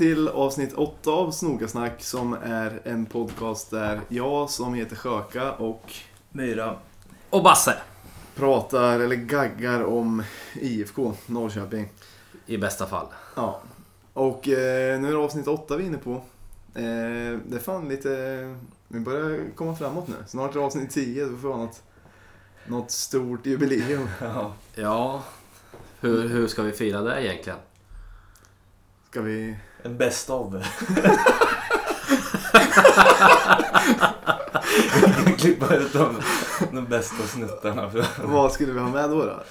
Till avsnitt 8 av Snokasnack som är en podcast där jag som heter Sjöka och Myra. Och Basse. pratar eller gaggar om IFK Norrköping. I bästa fall. Ja. Och eh, nu är det avsnitt 8 vi är inne på. Eh, det är fan lite... Vi börjar komma framåt nu. Snart är det avsnitt 10, då får vi ha något, något stort jubileum. Ja. Ja, hur, hur ska vi fira det egentligen? Ska vi... En best of. Vi kan klippa ut de, de bästa snuttarna. För, Vad skulle vi ha med då? då?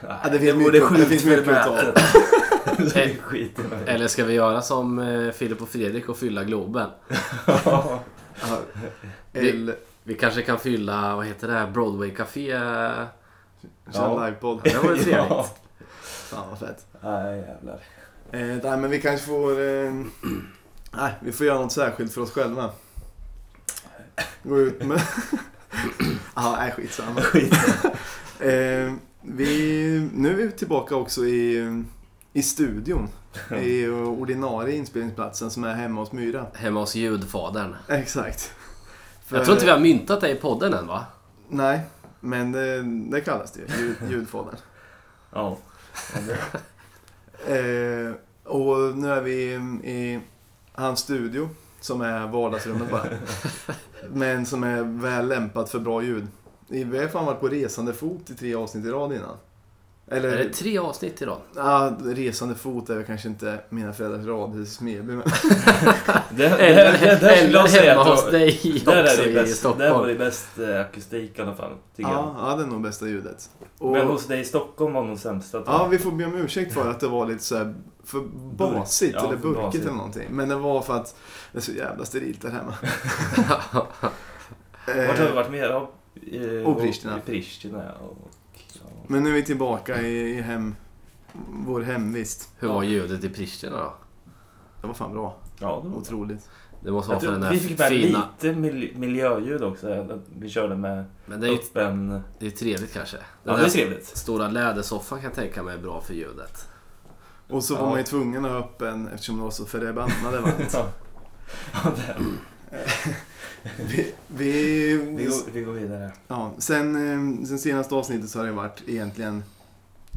ja, det finns mycket- det finns mycket att ta. Eller ska vi göra som eh, Filip och Fredrik och fylla Globen? Ja. Vi-. Vi kanske kan fylla, vad heter det, här, Broadway Café? Köra Ja. livepodd. Det vore trevligt. Fan vad fett. Nej jävlar. Eh, nej, men vi kanske får... Eh, nej, vi får göra något särskilt för oss själva. Gå ut med... Ja, nej skitsamma. Skit. Eh, vi, nu är vi tillbaka också i, i studion. I ordinarie inspelningsplatsen som är hemma hos Myra. Hemma hos ljudfadern. Exakt. Jag tror inte vi har myntat det i podden än va? Nej, men det, det kallas det ju. Ljud, ljudfadern. Ja. Eh, och nu är vi i hans studio, som är vardagsrummet bara. Men som är väl lämpat för bra ljud. Vi har fan varit på resande fot i tre avsnitt i rad innan. Eller, Är det tre avsnitt idag? ja, resande fot är väl kanske inte mina föräldrars radhus i Smedby. Men, Det, det, det, det eller hemma hos dig Där är det i bäst, där var Stockholm. det bäst eh, akustik i alla fall. Tycker ja, ja, det är nog bästa ljudet. Och. Men hos dig i Stockholm var nog sämsta. Ja, vi får be om ursäkt för att det var lite så här för basigt Ja, eller för burkigt basigt. eller någonting. Men det var för att det är så jävla sterilt där hemma. Vart har Eh, varit mer? Och Pristina. I Pristina ja. och, ja. Men nu är vi tillbaka i, i hem, vår hemvist. Hur var ljudet i Pristina då? Det var fan bra. Ja, det var Otroligt. Det måste vara för den vi där fick med fina... lite mil miljöljud också. Vi körde med Men det är ju öppen... det är trevligt kanske. Ja, Den det är trevligt. stora lädersoffan kan jag tänka mig är bra för ljudet. Och så var Ja. man ju tvungen att ha öppen eftersom det var så förbannade varmt. Ja. Ja, det. Vi, vi, Vi, går, vi går vidare. ja, sen, eh, sen senaste avsnittet så har det varit egentligen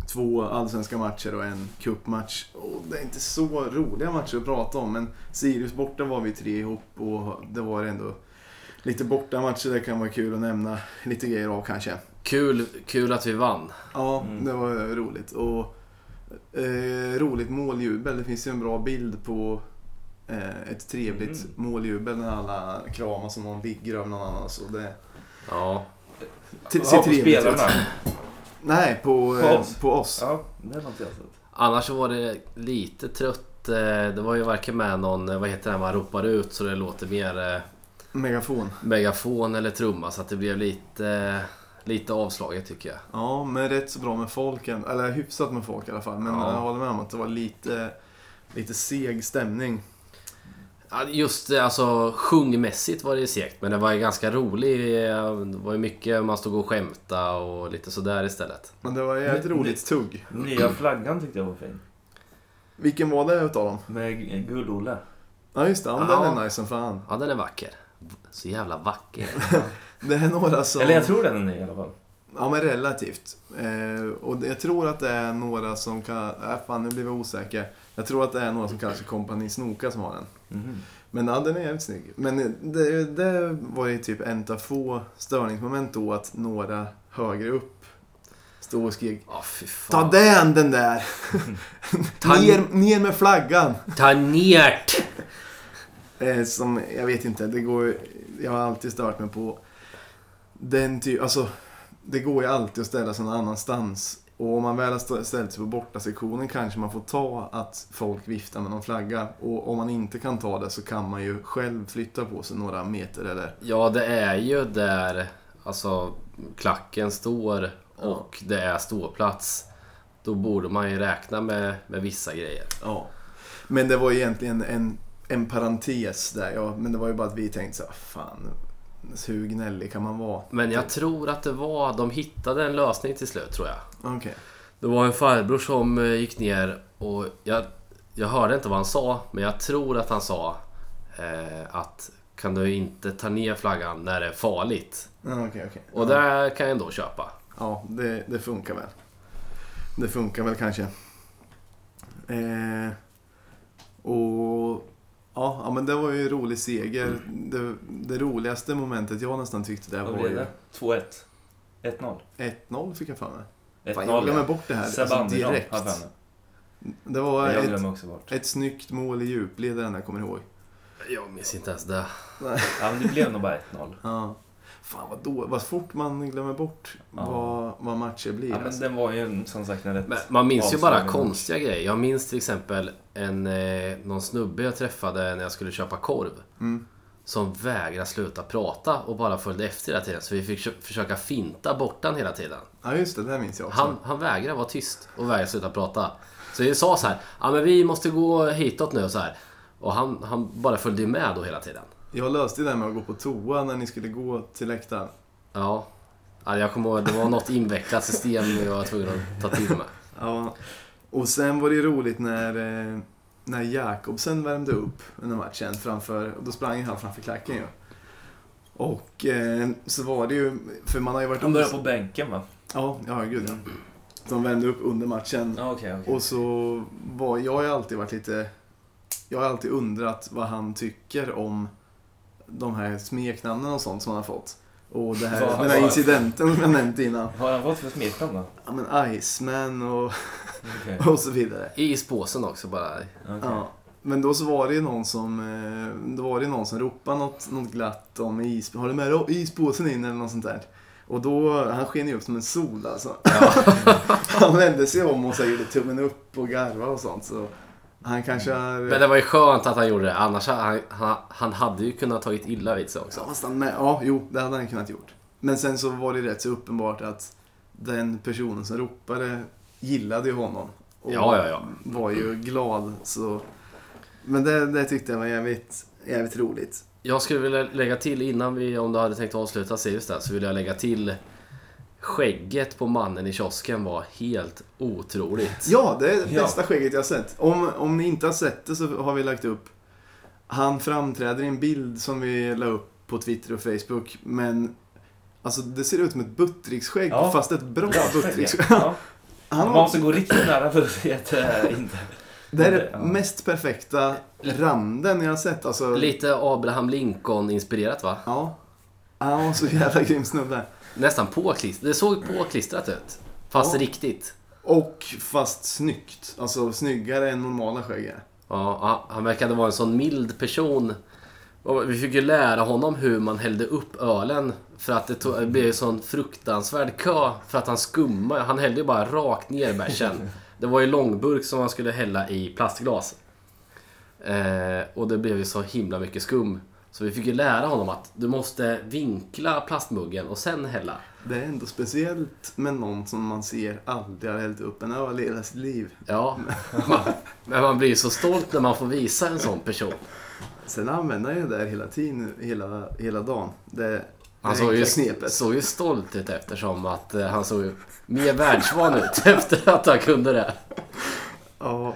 två allsvenska matcher och en cupmatch. Och det är inte så roliga matcher att prata om men Sirius borta var vi tre ihop och det var ändå lite borta matcher. Det kan vara kul att nämna lite grejer av kanske. Kul, kul att vi vann. Ja, Mm. det var roligt. Och eh, roligt måljubel. Det finns ju en bra bild på ett trevligt Mm. måljubel när alla kramas och någon ligger över någon annan. Så det Ja. t- Ja, ser på trevligt ut. spelarna. Nej, på, På eh, oss. på oss. Ja, det är något jag har sett. Annars så var det lite trött. eh, Det var ju varken med någon, eh, vad heter det, man ropar ut så det låter mer eh, Megafon. megafon eller trumma så att det blev lite, lite avslaget tycker jag. Ja, men rätt så bra med folk. Eller hyfsat med folk i alla fall. Men Ja. jag håller med om att det var lite, lite seg stämning. Just alltså sjungmässigt var det segt men det var ju ganska roligt. Det var ju mycket man stod och skämta och lite sådär istället. Men det var ett jävligt Men- roligt tugg. Nya flaggan tyckte jag var fin. Vilken var det utav dem? Med Gull-Olle. Ja, just det. Ja, Ja. Den är nice som fan. Ja, den är vacker. Så jävla vacker. Det är några som... Eller jag tror den är ny i alla fall. Ja, men relativt. Eh, och jag tror att det är några som kan... Äh, fan, nu blir jag osäker. Jag tror att det är några som kallar sig Kompani Snoka som har den. Mhm. Men ja, den är jävligt snygg. Men det, det var ju typ en av få störningsmoment då att några högre upp stod och skrek fy Ta den den där! Ta- ner, ner med flaggan! Ta nert! Eh, som, jag vet inte, det går Jag har alltid stört mig på den typ, alltså det går ju alltid att ställa sig någon annanstans. Och om man väl har st- ställt sig på bortasektionen kanske man får ta att folk viftar med någon flagga. Och om man inte kan ta det så kan man ju själv flytta på sig några meter eller... Ja, det är ju där alltså klacken står och det är ståplats. Då borde man ju räkna med, med vissa grejer. Ja. Men det var egentligen en, en parentes där, ja. Men det var ju bara att vi tänkte så fan, hur gnällig kan man vara? Men jag tror att det var, de hittade en lösning till slut tror jag. Okej. Det var en farbror som eh, gick ner och jag, jag hörde inte vad han sa, men jag tror att han sa eh, att kan du inte ta ner flaggan när det är farligt? Okej, okej. Och ja. det kan jag ändå köpa. Ja, det, det funkar väl. Det funkar väl kanske. Eh, och ja, ja, men det var ju en rolig seger. Det, det roligaste momentet jag nästan tyckte det var ju det? 2-1? 1-0? 1-0 fick jag för mig. 1-0 Fan, jag glömmer bort det här alltså, direkt. Det var ett, glömmer också bort. ett snyggt mål i djupled den jag kommer ihåg. Jag minns inte ens det. Ja, men det blev nog bara 1-0. Ja. Fan vad, då, vad fort man glömmer bort Ja. vad, vad matcher blir. Ja, men alltså. den var ju som sagt en rätt Men man minns ju bara konstiga grejer. Jag minns till exempel en, eh, någon snubbe jag träffade när jag skulle köpa korv. Mm. Som vägrade sluta prata och bara följde efter hela tiden. Så vi fick försöka finta bort den hela tiden. Ja just det, det minns jag också. Han, han vägrade vara tyst och vägrade sluta prata. Så vi sa så här, ja men vi måste gå hitåt nu och så här. Och han, han bara följde med då hela tiden. Jag löste det där med att gå på toa när ni skulle gå till läktaren. Ja. ja jag kommer ihåg, det var något invecklat system jag var tvungen att ta till mig. Ja. Och sen var det roligt när, eh, när Jakobsen värmde upp under matchen framför, och då sprang han framför klacken ju. Och eh, så var det ju, för man har ju varit... Han började på bänken va? Ja, ja gud ja. De värmde upp under matchen. Okej, okej. Och så var, jag har ju alltid varit lite, jag har alltid undrat vad han tycker om de här smeknamnen och sånt som han har fått. Och det här, Vad- den här vad- incidenten som jag nämnt innan. Har han fått för smeknamn då? Ja men Iceman och, Okej. och så vidare. I ispåsen också bara. Okej. Ja. Men då så var det ju någon som, eh, då var det någon som ropade något, något glatt om is, har du med dig ispåsen in eller något sånt där. Och då, han sken ju upp som en sol alltså. han vände sig om och så gjorde tummen upp och garva och sånt. Så han kanske har... Men det var ju skönt att han gjorde det. Annars han, han, han hade ju kunnat tagit illa vid sig också. Ja, fast han med, ja, jo, det hade han kunnat gjort. Men sen så var det rätt så uppenbart att den personen som ropade gillade ju honom. Och Ja, ja, ja. var ju glad. Så. Men det, det tyckte jag var jävligt, jävligt roligt. Jag skulle vilja lägga till innan vi, om du hade tänkt avsluta Sirius där, så vill jag lägga till Skägget på mannen i kiosken var helt otroligt. Ja, det är det Ja. bästa skägget jag har sett. Om, om ni inte har sett det så har vi lagt upp. Han framträder i en bild som vi la upp på Twitter och Facebook. Men alltså det ser ut som ett buttricksskägg Ja. fast ett bra Bra buttricksskägg. Ja. Han Man måste gå riktigt nära för att se att det är inte... Det är Ja, den det- ja. mest perfekta randen jag har sett. Alltså, Lite Abraham Lincoln-inspirerat va? ja. Han var så jävla grym snubbe. Nästan påklistrat. Det såg påklistrat ut. Fast Ja. riktigt. Och fast snyggt. Alltså snyggare än normala skägg. Ja, han- han verkade vara en sån mild person. Och vi fick ju lära honom hur man hällde upp ölen. För att det, tog, det blev en sån fruktansvärd kö. För att han skummade. Han hällde ju bara rakt ner bärsen. Det var ju långburk som man skulle hälla i plastglas. Eh, och det blev ju så himla mycket skum. Så vi fick ju lära honom att du måste vinkla plastmuggen och sen hälla. Det är ändå speciellt med någon som man ser aldrig har hällt upp en öl i hela sitt liv. Ja, men man blir ju så stolt när man får visa en sån person. Sen använder ju det där hela tiden, hela, hela dagen. Det, Han såg ju, såg ju stolt ut eftersom att eh, han såg ju mer världsvan ut efter att han kunde det. Ja.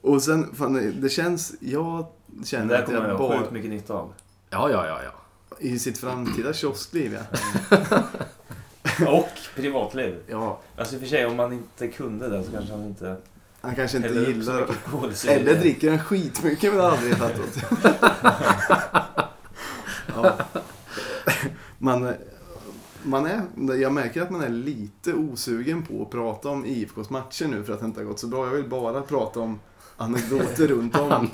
Och sen, fan, det känns, jag Det känner där att kommer jag ha bara, sjukt mycket nytta av. Ja, ja, ja, ja. i sitt framtida kioskliv ja. Och privatliv. ja. Alltså i och för sig, om man inte kunde det så kanske han inte Han kanske inte häller upp så gillar mycket kolsyra. Eller dricker han skitmycket men aldrig fattat. ja. man, man är, jag märker att man är lite osugen på att prata om IFKs matcher nu för att det inte har gått så bra. Jag vill bara prata om anekdoter runt om.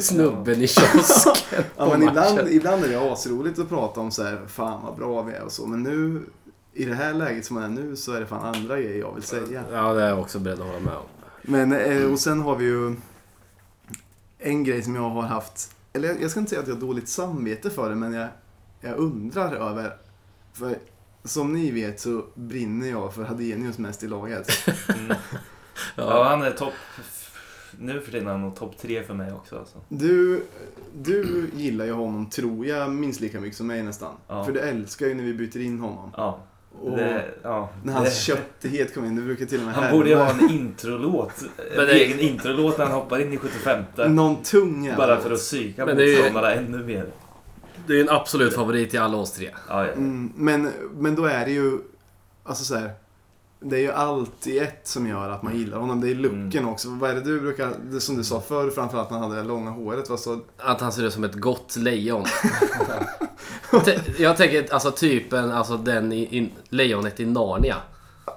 Snubben i kiosken Ja, men ibland, ibland är det asroligt att prata om så här, fan vad bra vi är och så. Men nu, i det här läget som man är nu, så är det fan andra grejer jag vill säga. Ja, det är jag också beredd att hålla med om. Men, eh, och sen har vi ju en grej som jag har haft, eller jag- jag ska inte säga att jag har dåligt samvete för det, men jag, jag undrar över, för som ni vet så brinner jag för Hadenius mest i laget. Mm. Ja, Ja, han är topp... Nu för tiden är han topp tre för mig också. Alltså. Du, du gillar ju honom, tror jag, minst lika mycket som mig nästan. Ja. För du älskar ju när vi byter in honom. Ja. Och Det, ja, när hans det, köttighet kom in, det brukar till och med han borde ju ha en introlåt. En Men det- egen introlåt när han hoppar in i 75 Någon tung jävla Bara för att psyka Men det är ju- motståndarna ännu mer. Det är ju en absolut favorit i alla oss tre. Ja, ja. Mm, men, men då är det ju, alltså så här, det är ju allt i ett som gör att man gillar honom. Det är looken Mm. också. Vad är det du brukar, det som du sa förr, framförallt när han hade det långa håret. Vad så, Att han ser ut som ett gott lejon. Jag tänker alltså typen, alltså den i, i lejonet i Narnia.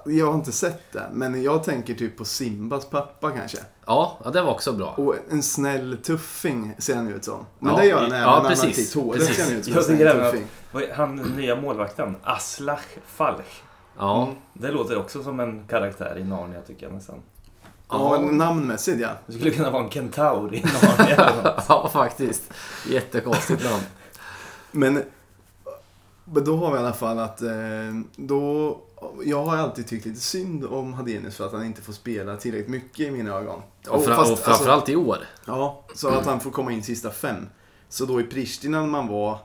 jag har inte sett det, men jag tänker typ på Simbas pappa kanske. Ja, ja det var också bra. Och en snäll tuffing ser han ut som. Men Ja, det gör han även ja, när han har precis, håret. precis. ser han ut som Jag en snäll tuffing. Han nya målvakten, Aslach Falch. Ja. Mm. Det låter också som en karaktär i Narnia tycker jag nästan. Ja, namnmässigt ja. Det skulle kunna vara en kentaur i Narnia ja, faktiskt. Jättekonstigt namn. Men men då har vi i alla fall att eh, då, jag har alltid tyckt lite synd om Hadenius för att han inte får spela tillräckligt mycket i mina ögon. Och, fra, fast, och framförallt i år. Ja, så att han får komma in sista fem. Så då i Pristina när man var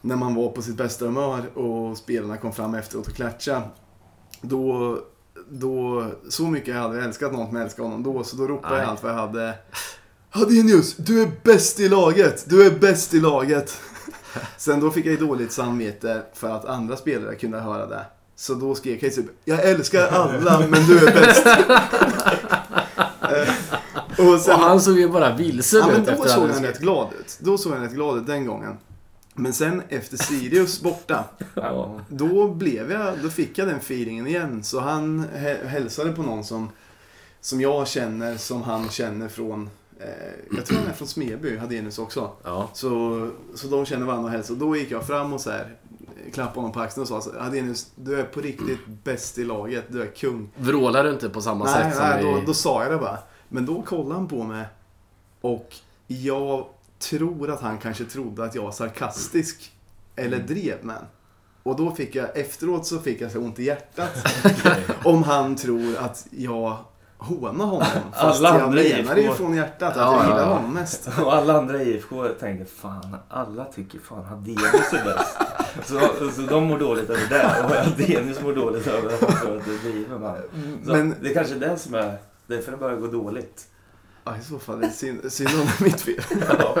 när man var på sitt bästa humör och spelarna kom fram efteråt och klatschade. Då, då, så mycket jag hade älskat någon som älskade honom då, så då ropade Nej. jag allt vad jag hade. Hadenius, du är bäst i laget! Du är bäst i laget! Sen då fick jag dåligt samvete för att andra spelare kunde höra det. Så då skrek jag typ, jag älskar alla men du är bäst. Eh, och sen, Och han såg ju bara vilsen Ja, men ut då efter såg han rätt glad ut. Då såg han rätt glad ut den gången. Men sen efter Sirius borta, Ja. då blev jag, då fick jag den feelingen igen. Så han hä- hälsade på någon som, som jag känner, som han känner från, eh, jag tror han är från Smedby, Hadenius också. Ja. Så, så de känner varandra och hälsade. Då gick jag fram och så här, klappade honom på axeln och sa Hadenius, du är på riktigt bäst i laget, du är kung. Vrålar du inte på samma Nej, sätt som nej i... då, då sa jag det bara. Men då kollade han på mig och jag tror att han kanske trodde att jag var sarkastisk eller Mm. drev med. Och då fick jag, efteråt så fick jag så ont i hjärtat. om han tror att jag hånar honom. Fast Alla jag andra menar det ju från hjärtat att Ja, jag ja, gillar ja. honom mest. Och alla andra i IFK tänkte fan, alla tycker fan Hadenius är bäst. Så, så de mår dåligt över det och Hadenius mår dåligt över att han tror att det är driver man. Så Men det är kanske är det som är, därför det börjar gå dåligt. Ja, i så fall är det synd, synd om det mitt fel. Ja.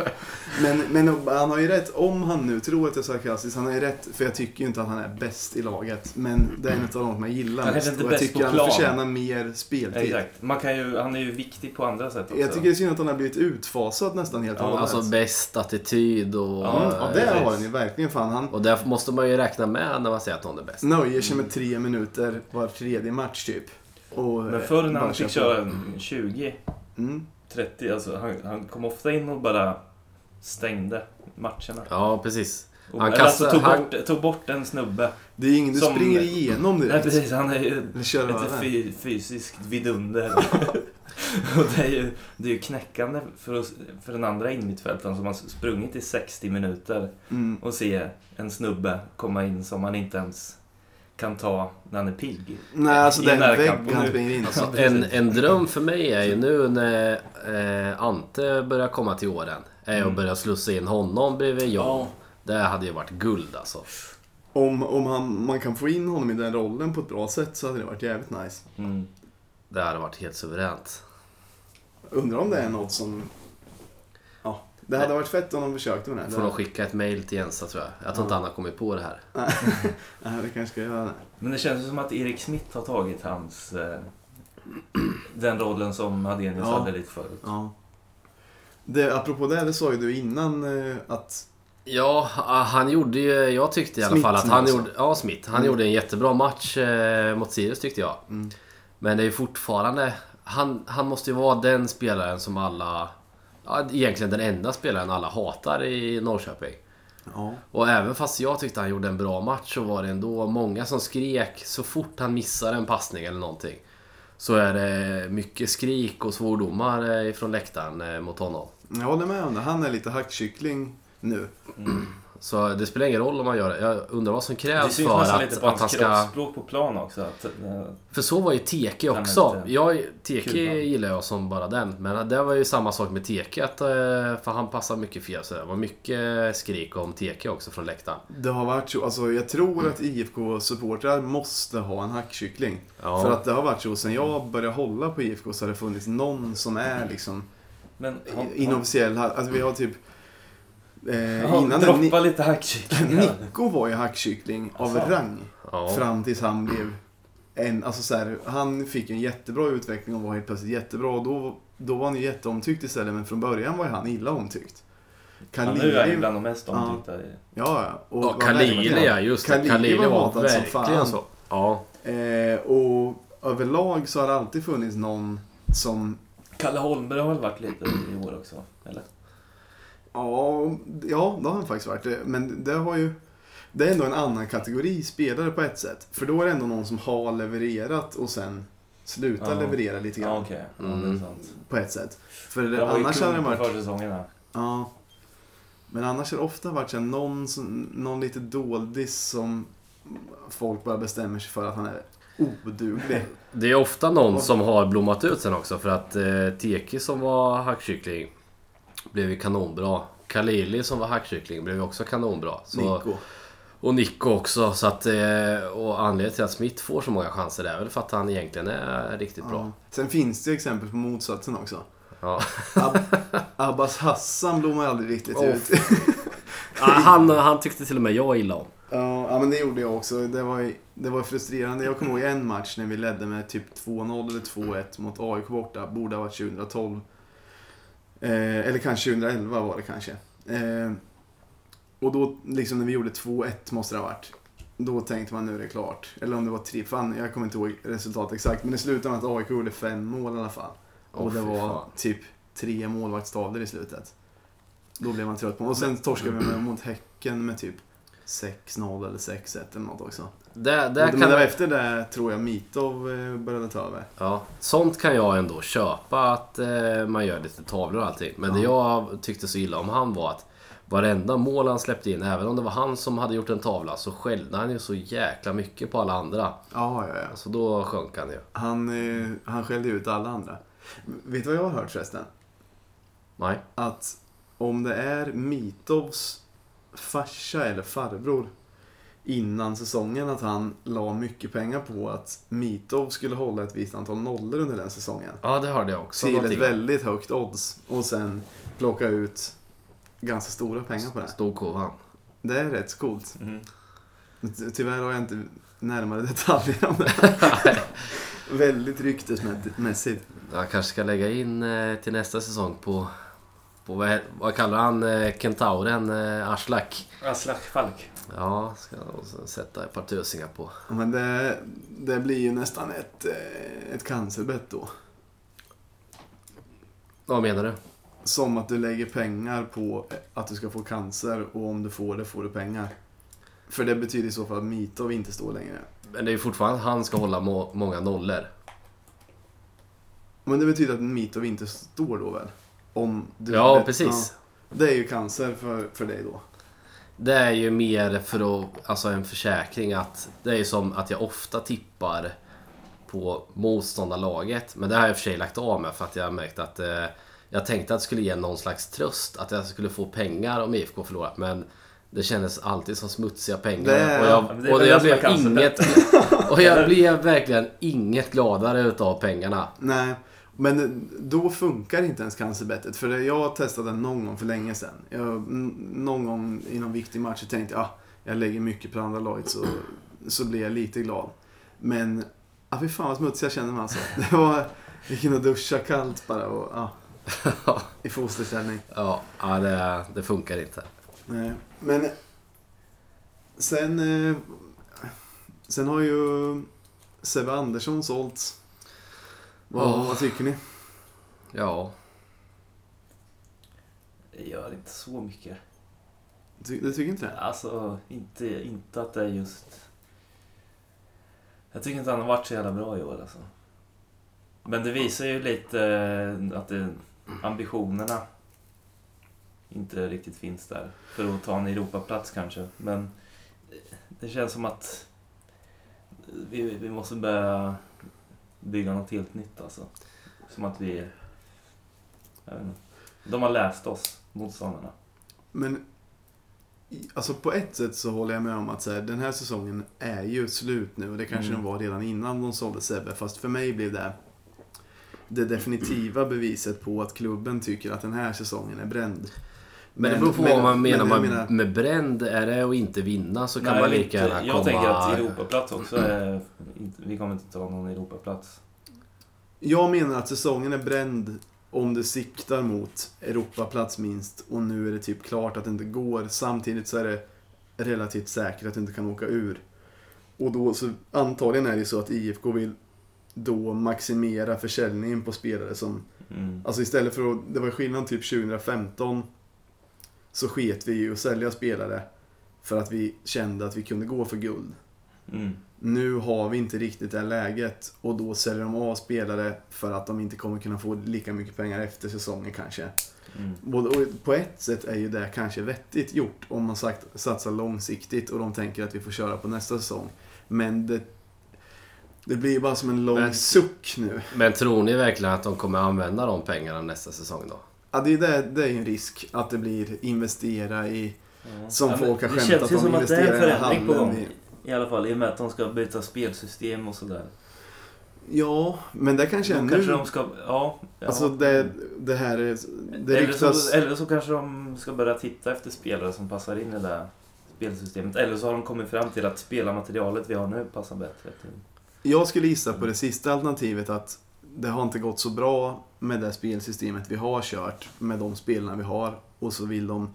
Men, men han har ju rätt, om han nu tror att jag är sarkastisk, han har ju rätt, för jag tycker ju inte att han är bäst i laget. Men det är en av de som jag gillar Han är mest. inte Och jag tycker han plan. förtjänar mer speltid. Exakt. Man kan ju, han är ju viktig på andra sätt också. Jag tycker det är synd att han har blivit utfasad nästan helt och Ja, hållet. Alltså bäst attityd och... Ja, ja, det har han ju verkligen. Fan, han Och där måste man ju räkna med när man säger att någon är bäst. nöjer sig med tre minuter var tredje match typ. Och, Men förr när han fick köra en 20, Mm. 30, alltså han, han kom ofta in och bara stängde matcherna. Ja, precis. Och, Han eller alltså kastar- tog, han- bort, tog bort en snubbe. Det är ingen du Som- springer igenom Nej direkt. precis, han är ju fy, fysiskt vidunder. och det är ju, det är ju knäckande för, oss, för den andra innermittfältaren som har sprungit i 60 minuter Mm. och se en snubbe komma in som man inte ens kan ta när han är pigg. Nej, alltså I den närkamp. vägg han Nu- springer in. Alltså, en, en dröm för mig är ju nu när eh, Ante börjar komma till åren. Är Mm. att börja slussa in honom bredvid John. Ja. Det hade ju varit guld alltså. Om, om han, man kan få in honom i den rollen på ett bra sätt så hade det varit jävligt nice. Mm. Det hade varit helt suveränt. Undrar om det är något som... Det hade varit fett om de försökte med det. Får nog skicka ett mail till Jensa tror jag. Jag tror inte han har kommit på det här. Nej, det kanske ska göra det. Men det känns som att Erik Smith har tagit hans... Eh, den rollen som Hadenius Ja. hade lite förut. Ja. Det, apropå det, det sa ju du innan eh, att... Ja, han gjorde ju, jag tyckte i alla Smith fall att han alltså. gjorde, ja Smith, han Mm. gjorde en jättebra match eh, mot Sirius tyckte jag. Mm. Men det är ju fortfarande, han, han måste ju vara den spelaren som alla, ja, egentligen den enda spelaren alla hatar i Norrköping. Ja. Och även fast jag tyckte han gjorde en bra match så var det ändå många som skrek så fort han missar en passning eller någonting. Så är det mycket skrik och svordomar eh, ifrån läktaren eh, mot honom. Jag håller med om det. Han är lite hackkyckling nu. Så det spelar ingen roll om man gör det. Jag undrar vad som Det krävs syns för nästan lite att, på att han ska... kroppsspråk på plan också. Att, eh, För så var ju Teke också. Jag, Teke kul, gillar jag som bara den. Men det var ju samma sak med Teke. Att, eh, för han passar mycket fel. Så det var mycket skrik om Teke också från läktaren. Det har varit så. Alltså, jag tror att IFK-supportrar måste ha en hackkyckling. Ja. För att det har varit så. Sen jag började hålla på IFK så har det funnits någon som är liksom men inofficiell. Alltså vi har typ... Eh, Ja, innan droppa lite hackkycklingar. Nico var ju hackkyckling av Alltså. rang. Ja. Fram tills han blev en, alltså så här, han fick en jättebra utveckling och var helt plötsligt jättebra. Och då, då var han ju jätteomtyckt istället, men från början var ju han illa omtyckt. Ja, nu är han ju Kalili, bland de mest omtyckta. ja, ja. Och Ja, Kalili ja, just det. Kalili Kalili var var hatad som fan. så. Ja. Eh, och överlag så har det alltid funnits någon som, Kalle Holmberg har väl varit lite i år också? Eller? Ja, ja det har han faktiskt varit. Men det har ju, det är ändå en annan kategori spelare på ett sätt. För då är det ändå någon som har levererat och sen slutar Ja. leverera lite grann. Ja, det är Mm. På ett sätt. För det, ju annars hade det varit... försäsongerna. Ja. Men annars har det ofta varit så någon, som, någon lite doldis som folk bara bestämmer sig för att han är oduglig. Det är ofta någon som har blommat ut sen också. För att eh, Teke som var hackkyckling blev ju kanonbra. Kalili som var hackkyckling blev ju också kanonbra. Så, Nico. Och Nico också. Så att, eh, och anledningen till att Smith får så många chanser är väl för att han egentligen är riktigt bra. Ja. Sen finns det exempel på motsatsen också. Ja. Ab Abbas Hassan blommar aldrig riktigt Åh, ut. Ja, han, han tyckte till och med jag illa om. Ja, men det gjorde jag också. Det var, ju- det var frustrerande. Jag kommer ihåg en match när vi ledde med typ 2-0 eller 2-1 mot AIK borta. Borde ha varit 2012. Eh, eller kanske 2011 var det kanske. Eh, och då, liksom när vi gjorde 2-1 måste det ha varit. Då tänkte man nu är det klart. Eller om det var 3, fan jag kommer inte ihåg resultatet exakt. Men det slutade med att AIK gjorde fem mål i alla fall. Åh, och det var fan. typ tre målvaktstavlor i slutet. Då blev man trött på Och sen torskade vi med- mot Häcken med typ 6-0 eller 6-1 eller något också. Det, det kan men det var efter det tror jag Mitov eh, började ta över. Ja, sånt kan jag ändå köpa att eh, man gör lite tavlor och allting. Men det jag tyckte så illa om han var att varenda mål han släppte in, även om det var han som hade gjort en tavla, så skällde han ju så jäkla mycket på alla andra. Ja, ja, ja. Så då sjönk han ju. Han, eh, han skällde ut alla andra. Vet du vad jag har hört förresten? Nej. Att om det är Mitovs farsa eller farbror innan säsongen att han la mycket pengar på att Mitov skulle hålla ett visst antal nollor under den säsongen. Ja, det hörde jag också. Till ett väldigt högt odds och sen plocka ut ganska stora pengar på det. Stod kovan. Det är rätt coolt. Mm. Tyvärr har jag inte närmare detaljer om det. väldigt ryktesmässigt. Jag kanske ska lägga in eh, till nästa säsong på, på vad, vad kallar han eh, kentauren? Eh, Aslak. Aslak Falk. Ja, ska jag också sätta ett par tusingar på. Men det, det blir ju nästan ett, eh, ett cancerbett då. Vad menar du? Som att du lägger pengar på att du ska få cancer och om du får det får du pengar. För det betyder i så fall att Mitov inte står längre. Men det är ju fortfarande att han ska hålla må- många nollor. Men det betyder att Mitov inte står då väl? Om du Ja, precis. Ja, det är ju cancer för, för dig då. Det är ju mer för att, alltså en försäkring att det är ju som att jag ofta tippar på motståndarlaget. Men det har jag i och för sig lagt av med för att jag har märkt att eh, jag tänkte att det skulle ge någon slags tröst. Att jag skulle få pengar om IFK förlorat. Men det kändes alltid som smutsiga pengar. Det- och jag, är och jag är blev inget... Och jag blev verkligen inget gladare utav pengarna. Nej, men då funkar inte ens cancerbettet. För jag testade någon gång för länge sedan. Jag, någon gång i någon viktig match så tänkte jag ah, jag lägger mycket på det andra laget så, så blir jag lite glad. Men, ah, fy fan vad smutsig jag kände mig alltså. Det var, jag kunde duscha kallt bara och ah, i fosterställning. Ja, ja det, det funkar inte. Nej, men sen, eh, sen har ju Sebbe Andersson sålts. Vad, Ja. vad tycker ni? Ja, Det gör inte så mycket. Ty, du tycker inte det? Alltså, inte, inte att det är just... Jag tycker inte han har varit så jävla bra i år alltså. Men det visar ju lite eh, att det, ambitionerna inte riktigt finns där för att ta en Europaplats kanske. Men det känns som att vi, vi måste börja bygga något helt nytt alltså. Som att vi... Jag vet inte. De har läst oss, motståndarna. Men alltså på ett sätt så håller jag med om att så här, den här säsongen är ju slut nu och det kanske Mm. den var redan innan de sålde Sebbe. Fast för mig blev det det definitiva beviset på att klubben tycker att den här säsongen är bränd. Men det beror på vad man menar, men med, jag menar- med bränd. Är det att inte vinna så kan Nej, man lika gärna Jag komma... tänker att Europaplats också är... Vi kommer inte ta någon Europaplats. Jag menar att säsongen är bränd om det siktar mot Europaplats minst och nu är det typ klart att det inte går. Samtidigt så är det relativt säkert att du inte kan åka ur. Och då så antagligen är det så att IFK vill då maximera försäljningen på spelare som Mm. Alltså istället för att, det var skillnad typ 2015 så sket vi i att sälja spelare för att vi kände att vi kunde gå för guld. Mm. Nu har vi inte riktigt det läget och då säljer de av spelare för att de inte kommer kunna få lika mycket pengar efter säsongen kanske. Mm. Och på ett sätt är ju det kanske vettigt gjort om man sagt, satsar långsiktigt och de tänker att vi får köra på nästa säsong. Men det, det blir ju bara som en lång Men- suck nu. Men tror ni verkligen att de kommer använda de pengarna nästa säsong då? Ja, det är, det, det är ju en risk att det blir investera i Ja. Som men folk har det skämtat känns ju om som att det är en i förändring på gång. I alla fall i och med att de ska byta spelsystem och sådär. Ja, men det kanske är nu. kanske de ska... Ja. ja. Alltså det, det här är... Det eller, ryktas... så, eller så kanske de ska börja titta efter spelare som passar in i det där spelsystemet. Eller så har de kommit fram till att spelarmaterialet vi har nu passar bättre till... Jag skulle gissa på det sista alternativet att det har inte gått så bra med det spelsystemet vi har kört med de spelarna vi har och så vill de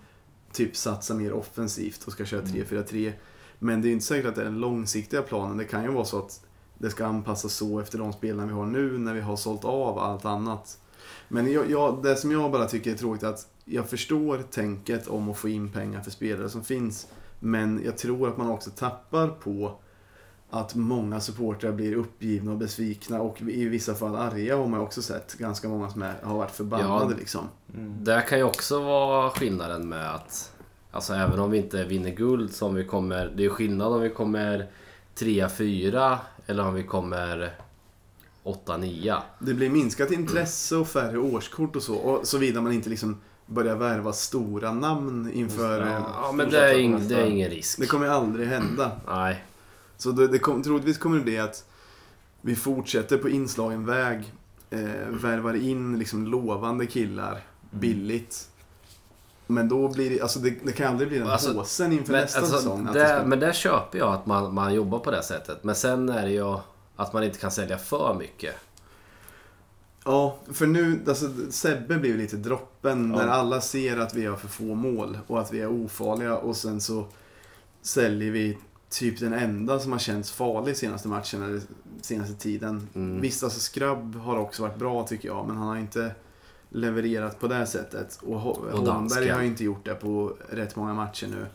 typ satsa mer offensivt och ska köra Mm. 3-4-3. Men det är inte säkert att det är den långsiktiga planen. Det kan ju vara så att det ska anpassas så efter de spelarna vi har nu när vi har sålt av allt annat. Men jag, jag, det som jag bara tycker är tråkigt är att jag förstår tänket om att få in pengar för spelare som finns. Men jag tror att man också tappar på att många supportrar blir uppgivna och besvikna och i vissa fall arga har man också sett. Ganska många som är, har varit förbannade Ja. liksom. Mm. Det kan ju också vara skillnaden med att... Alltså även om vi inte vinner guld som vi kommer... Det är skillnad om vi kommer 3-4 eller om vi kommer 8-9. Det blir minskat intresse och färre årskort och så. Och såvida man inte liksom börjar värva stora namn inför... Ja. Ja men det är, ing, det är ingen risk. Det kommer aldrig hända. Nej. Så det, det kom, troligtvis kommer det bli att vi fortsätter på inslagen väg. Eh, värvar in liksom lovande killar billigt. Men då blir det, alltså det, det kan aldrig bli den Alltså, påsen inför Men, nästa alltså, säsong. Ska, men där köper jag att man, man jobbar på det sättet. Men sen är det ju att man inte kan sälja för mycket. Ja, för nu, alltså Sebbe blir ju lite droppen Ja. när alla ser att vi har för få mål och att vi är ofarliga och sen så säljer vi typ den enda som har känts farlig senaste matchen eller senaste tiden. Mm. Visst, alltså Skrabb har också varit bra tycker jag, men han har inte levererat på det sättet. Och, Ho- Holmberg dansken. har ju inte gjort det på rätt många matcher nu.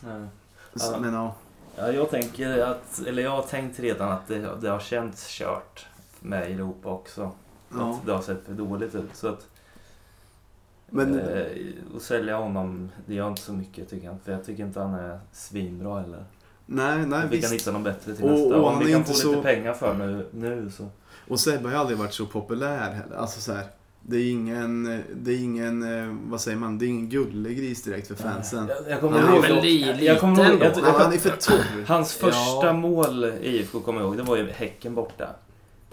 Nej. Så. Men ja, Ja, jag tänker att, eller jag har tänkt redan att det, det har känts kört med Europa också. ja. Att det har sett för dåligt ut. Så att, Men, eh, att sälja honom, det gör inte så mycket tycker jag. För jag tycker inte han är svinbra heller. Nej, nej vi kan visst. hitta någon bättre till Och- nästa. och Om han vi kan inte få så- lite pengar för nu, nu så. Och Sebbe har ju aldrig varit så populär heller. Alltså så här, det är ingen, det är ingen, eh, vad säger man, det är ingen gullegris direkt för fansen. Jag, jag kommer Han är ihåg... väl li, jag liten kommer ihåg- då? jag- Han, han är för torr. Hans första Ja. mål i IFK kommer jag ihåg, det var ju Häcken borta.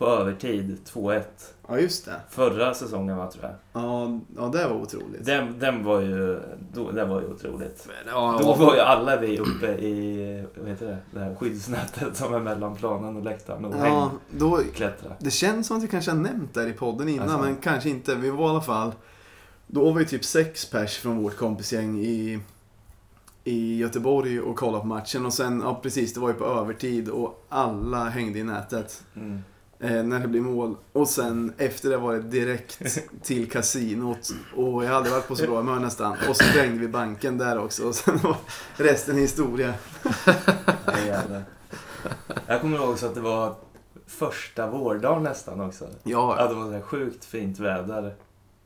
På övertid, 2-1. Ja, just det. Förra säsongen var tror jag. Ja, ja det var otroligt. Den, den var ju, då, den var ju otroligt. Men, ja, Då var ju alla vi uppe i, vad heter det, det här skyddsnätet som är mellan planen och läktaren och Ja, då, hängklättra. det känns som att vi kanske har nämnt det i podden innan, Alltså. men kanske inte. Vi var i alla fall... Då var vi typ sex pers från vårt kompisgäng i, i Göteborg och kollade på matchen. Och sen, ja precis, det var ju på övertid och alla hängde i nätet. Mm. Eh, när det blir mål. Och sen efter det var det direkt till kasinot. Och jag hade varit på så bra humör nästan. Och så sprängde vi banken där också. Och sen var resten historia. Ja. Jag kommer ihåg också att det var första vårdagen nästan också. Ja, Ja, det var så här sjukt fint väder.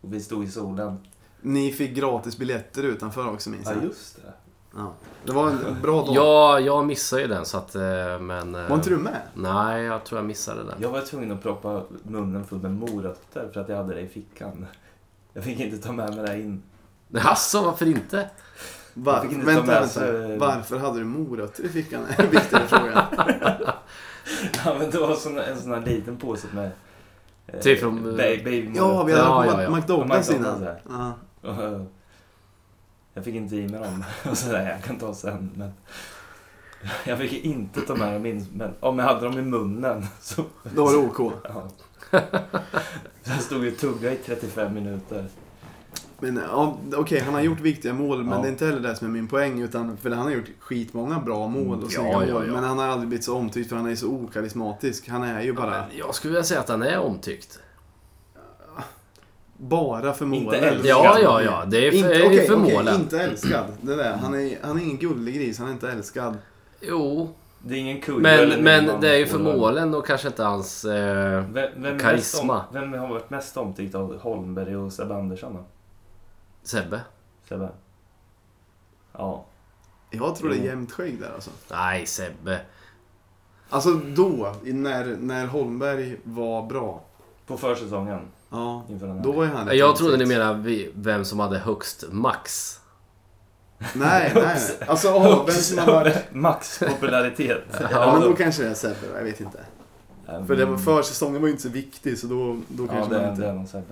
Och vi stod i solen. Ni fick gratis biljetter utanför också minns Ja, jag. just det. Ja. Det var en bra dag. Ja, jag missade ju den så att... eh, Men... eh, Var inte du med? Nej, jag tror jag missade den. Jag var tvungen att proppa munnen full med morötter för att jag hade det i fickan. Jag fick inte ta med mig det in. Jaså, varför inte? Var, Jag fick inte vänta, ta med vänta. sig- Varför hade du morötter i fickan? En viktigare fråga. Ja, men det var sån, en sån här liten påse med... eh, Typ från, eh, ba- babymorötter. Ja, vi hade Ja, ja, ja. McDonalds innan. McDonald's, Ja. Och, eh, Jag fick inte i mig dem. Och så där, jag kan ta sen. Men jag fick inte ta med dem in. Men om jag hade dem i munnen så... Då var det OK. Ja. Jag stod ju och tuggade i 35 minuter. Men ja, okej, han har gjort viktiga mål, men Ja. det är inte heller det som är min poäng. Utan, för han har gjort skitmånga bra mål och Ja, snygga ja, mål. ja. Men han har aldrig blivit så omtyckt för han är så okarismatisk. Han är ju bara, Jag skulle vilja säga att han är omtyckt. Bara för Inte målen. älskad. Ja, ja, ja. Det är för, Inte, okej, för okej, målen. inte älskad. Det där. Han, är, han är ingen gullig gris, han är inte älskad. Jo, Det är ingen kul men, men det är ju för målen och kanske inte hans... Eh, Vem, vem, Karisma. Om, vem har varit mest omtyckt av Holmberg och Sebbe Andersson då? Sebbe. Sebbe? Ja. Jag tror det är jämnt skägg där alltså. Nej, Sebbe. Alltså då, när, när Holmberg var bra. På försäsongen Ja, inför den här. då var ju han lite Jag trodde ni menade vi- vem som hade högst max. Nej, nej. Alltså, oh, vem som har varit... Max popularitet. Ja, men då kanske det är Sebbe, jag vet inte. För det var, försäsongen var ju inte så viktig, så då, då Ja, kanske det, man inte... det är nog Sebbe.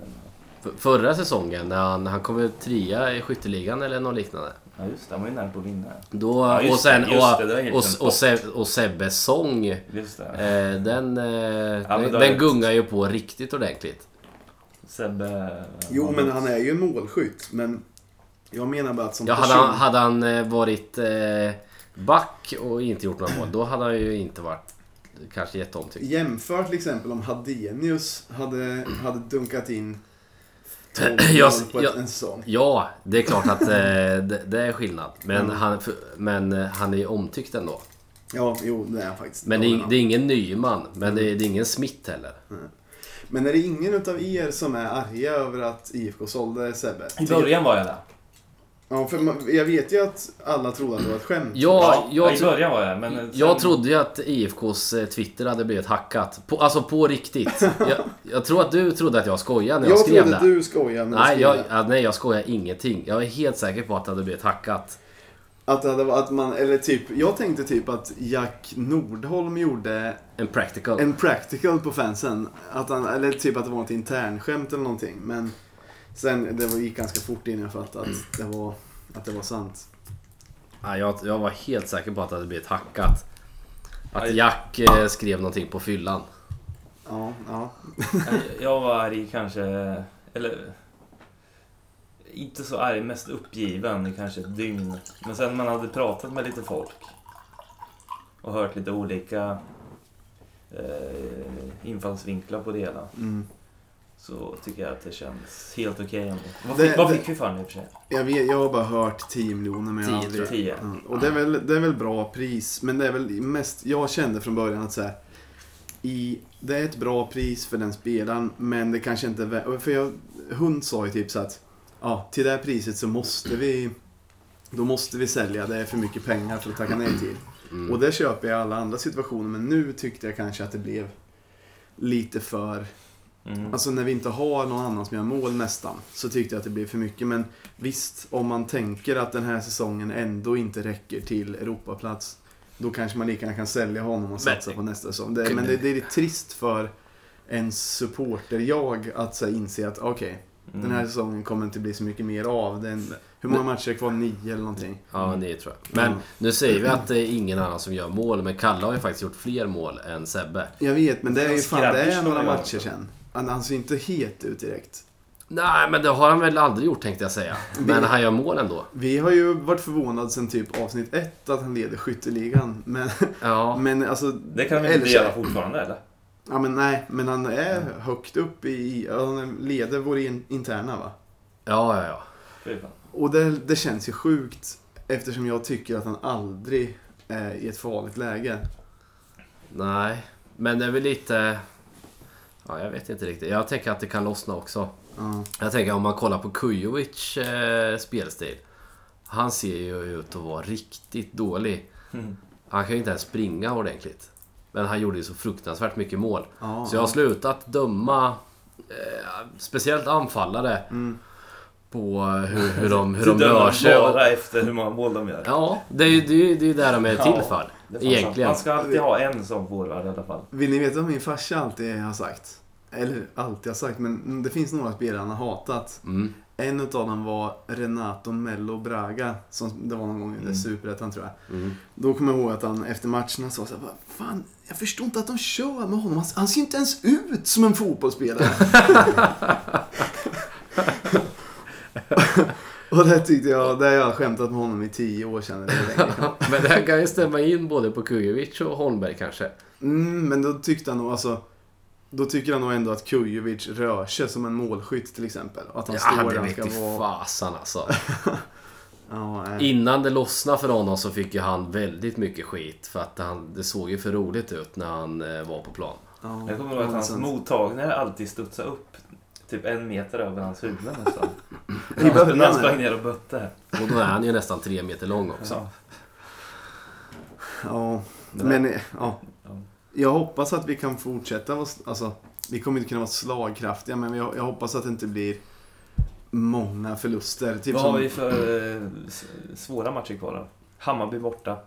F- Förra säsongen när han, han kom trea i skytteligan eller något liknande. Ja, just det. Han var ju nära på att vinna. Då, Ja, just och sen, det, just det, det var och, helt och, och. Seb, och Sebbes sång, eh, Just det. den, eh, men den, då är den det- gungar ju på riktigt ordentligt. Sebbe... Jo, men han är ju en målskytt, men jag menar bara att som Ja, hade, person... han, hade han eh, varit eh, back och inte gjort några mål, då hade han ju inte varit kanske jätteomtyckt. Jämför till exempel om Hadenius hade, hade dunkat in 12 Jag- mål på ett, jag- en säsong. Ja, det är klart att eh, det, det är skillnad. Men, Mm. han, för- men eh, han är ju omtyckt ändå. Ja, jo, det är han faktiskt. Men det det är ingen Nyman, men det är, det är ingen Smith heller. Men är det ingen utav er som är arga över att IFK sålde Sebbe? I början var jag där. Ja, för man, jag vet ju att alla trodde att det var ett skämt. Ja, ja, jag, i tro, början var jag men sen, jag trodde ju att IFKs eh, Twitter hade blivit hackat. På, alltså på riktigt. Jag, jag tror att du trodde att jag skojade när jag, jag skrev trodde det. du skojade när Nej skrev jag, det. ja, nej, jag skojar ingenting. Jag är helt säker på att det hade blivit hackat. Att det hade att man, eller typ, jag tänkte typ att Jack Nordholm gjorde En practical. en practical på fansen. Att han, eller typ att det var ett internskämt eller någonting. Men sen, det var- gick ganska fort innan jag fattade att det var, att det var sant. Ja, jag, jag var helt säker på att det hade blivit hackat. Att Aj. Jack eh, skrev någonting på fyllan. Ja, ja. Jag var arg kanske, eller... Inte så arg, mest uppgiven i kanske ett dygn. Men sen man hade pratat med lite folk och hört lite olika eh, infallsvinklar på det hela. Mm. Så tycker jag att det känns helt okej ändå. Vad Det- fick, vad det- fick vi för den i och för sig? Jag, vet, jag har bara hört 10 miljoner men jag har aldrig... tror Tio. Ja, och det är, väl, det är väl bra pris, men det är väl mest... Jag kände från början att så här, i, Det är ett bra pris för den spelaren, men det kanske inte är vä- För jag, Hund sa ju typ så att ja, till det här priset så måste vi... Då måste vi sälja, det är för mycket pengar för att tacka nej till. Mm. Och det köper jag i alla andra situationer, men nu tyckte jag kanske att det blev lite för... Mm. Alltså när vi inte har någon annan som gör mål nästan, så tyckte jag att det blev för mycket. Men visst, om man tänker att den här säsongen ändå inte räcker till Europaplats, då kanske man lika gärna kan sälja honom och satsa Men- på nästa säsong. Det, men det, det är trist för en supporter-jag att så inse att okej, Mm. Den här säsongen kommer inte bli så mycket mer av. Den, hur många matcher är kvar? Nio eller någonting. Ja, ni tror jag. Men Mm. nu säger vi att det är ingen annan som gör mål, men Kalle har ju faktiskt gjort fler mål än Sebbe. Jag vet, men det är ju fan, det är några matcher sen. Han, han ser inte het ut direkt. Nej, men det har han väl aldrig gjort tänkte jag säga. Men han gör mål ändå. Vi har ju varit förvånade sen typ avsnitt ett att han leder skytteligan. Men, Ja. men alltså... Det kan vi inte göra fortfarande eller? Ja men nej, men han är högt upp i... Han leder vår in, interna va? Ja, ja, ja. Och det, det känns ju sjukt eftersom jag tycker att han aldrig är i ett farligt läge. Nej, men det är väl lite... Ja, jag vet inte riktigt. Jag tänker att det kan lossna också. Ja. Jag tänker om man kollar på Kujovic eh, spelstil. Han ser ju ut att vara riktigt dålig. Mm. Han kan ju inte ens springa ordentligt. Men han gjorde ju så fruktansvärt mycket mål. Ja, så jag har slutat döma eh, speciellt anfallare Mm. på hur, hur de, hur de rör sig. Och, bara efter hur många mål de gör. ja, det är ju det, är det är där de är till för. Egentligen. Man ska alltid ha en som forward i alla fall. Vill ni veta vad min farsa alltid har sagt? Eller alltid har sagt, men det finns några spelare han har hatat. Mm. En utav dem var Renato Mello Braga, som det var någon gång i Mm. Superettan tror jag. Mm. Då kommer jag ihåg att han efter matcherna sa så här, "Vad Fan, jag förstår inte att de kör med honom. Han, han ser ju inte ens ut som en fotbollsspelare. Och det tyckte jag, det har jag skämtat med honom i tio år sedan. Men det här kan ju stämma in både på Kujovic och Holmberg kanske. Mm, men då tyckte han nog, alltså. Då tycker han nog ändå att Kujovic rör sig som en målskytt till exempel. Att han Ja, står där han ska fasan alltså. Ja, nej. Innan det lossnade för honom så fick ju han väldigt mycket skit. För att han, det såg ju för roligt ut när han eh, var på plan. Ja, Jag kommer ihåg att hans mottagningar alltid studsade upp typ en meter över hans huvud nästan. När han sprang ner och bötte. Och då är han ju nästan tre meter lång också. Ja. Ja, men där- ja. Ja. Jag hoppas att vi kan fortsätta alltså, vi kommer inte kunna vara slagkraftiga, men jag, jag hoppas att det inte blir många förluster. Typ Vad som, har vi för eh, svåra matcher kvar då? Hammarby borta.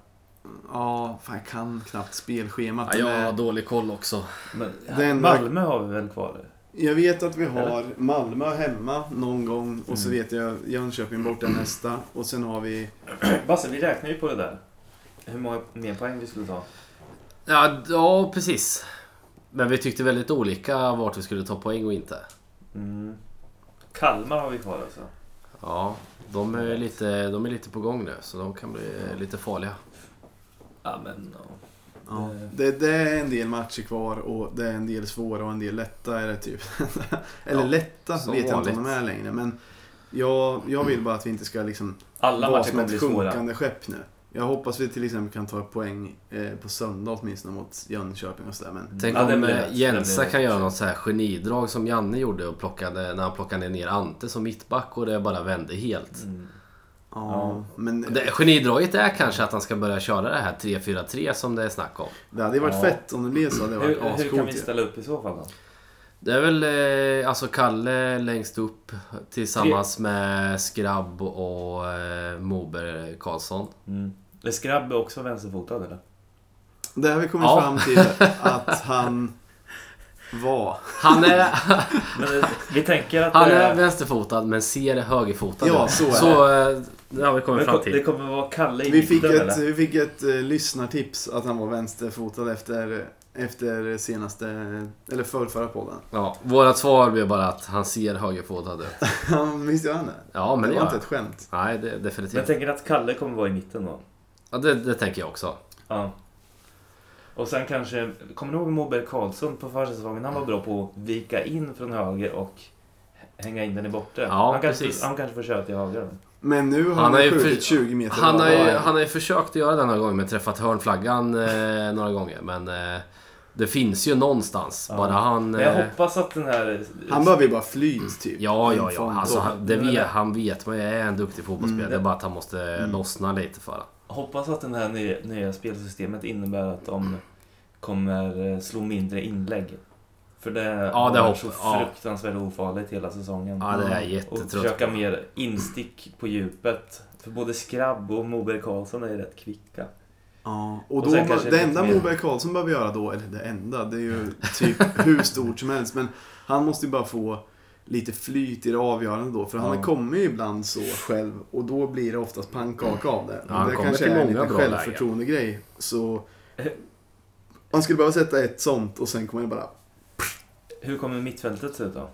Ja, fan jag kan knappt spelschemat. Ja, jag men har dålig koll också. Men enda- Malmö har vi väl kvar? Jag vet att vi har Malmö hemma någon gång och så Mm. vet jag Jönköping borta nästa. Och sen har vi... Basse, vi räknar ju på det där. Hur många mer poäng vi skulle ta. Ja, ja, precis. Men vi tyckte väldigt olika vart vi skulle ta poäng och inte. Mm. Kalmar har vi kvar alltså. Ja, de är lite, de är lite på gång nu så de kan bli lite farliga. Ja, men... Ja. Ja, Det- det, är en del matcher kvar och det är en del svåra och en del lätta är det typ. Eller Ja, lätta vet jag inte om de är längre. Men jag, jag vill bara att vi inte ska liksom Alla vara matcher som ett svåra. sjunkande skepp nu. Jag hoppas vi till exempel kan ta poäng eh, på söndag åtminstone mot Jönköping och sådär. Men Tänk Ja, om blir eh, Jensa kan göra något så här genidrag som Janne gjorde och plockade, när han plockade ner Ante som mittback och det bara vände helt. Mm. ja, Ja. men Det, genidraget är kanske att han ska börja köra det här 3-4-3 som det är snack om. det hade varit Ja. fett om det blev så. Det Hur, hur kan vi ställa upp i så fall då? Det är väl eh, alltså Kalle längst upp tillsammans med Skrabb och eh, Moberg Karlsson. Mm. Är Skrabb också vänsterfotad eller? Det har vi kommit Ja. fram till att han var. Han är, eh, vi tänker att han det, är vänsterfotad men ser högerfotad Ja, så är så eh, det har vi kommit fram ko- det till. kommer vara Kalle i Vi fick mitten ett, eller? vi fick ett eh, lyssnartips att han var vänsterfotad efter, efter senaste, eller förrförra podden. Ja, vårat svar blir bara att han ser högerfotad ut. Han visste han det? Ja, men det det var gör inte ett skämt. Nej, det, Men jag definitivt. tänker att Kalle kommer vara i mitten då. Ja, det, det tänker jag också. Ja. Och sen kanske, kommer du ihåg Moberg Karlsson på försäsongen? Han var bra på att vika in från höger och hänga in den i bortre. Ja, han, kanske, precis. han kanske får köra till höger då. Men nu har Han han, har skjutit för- 20 meter Han har, ju, han har ju försökt att göra det några gånger men träffat hörnflaggan eh, några gånger. Men eh, det finns ju någonstans. Ja. Bara han... Men jag Eh, hoppas att den här... Han behöver ju bara flyt typ. ja, ja, ja. Alltså, han, det Men- vet, han vet man är en duktig fotbollsspelare. Mm. Det är bara att han måste Mm. lossna lite för honom. Hoppas att det här nya, nya spelsystemet innebär att de kommer eh, slå mindre inlägg. För det Ja, det har varit så ja. fruktansvärt ofarligt hela säsongen. Ja, det är jag och försöka mer instick på djupet. För både Skrabb och Moberg Karlsson är ju rätt kvicka. Ja, och, Och då, kanske det lite enda mer- Moberg Karlsson behöver göra då, eller det enda, det är ju typ hur stort som helst. Men han måste ju bara få lite flyt i det avgörande då. För Ja. han kommer ju ibland så själv och då blir det oftast pannkaka av det. Ja, han det kommer kanske till är en liten självförtroende-grej. Så han skulle behöva sätta ett sånt och sen kommer det bara... Hur kommer mittfältet se ut då?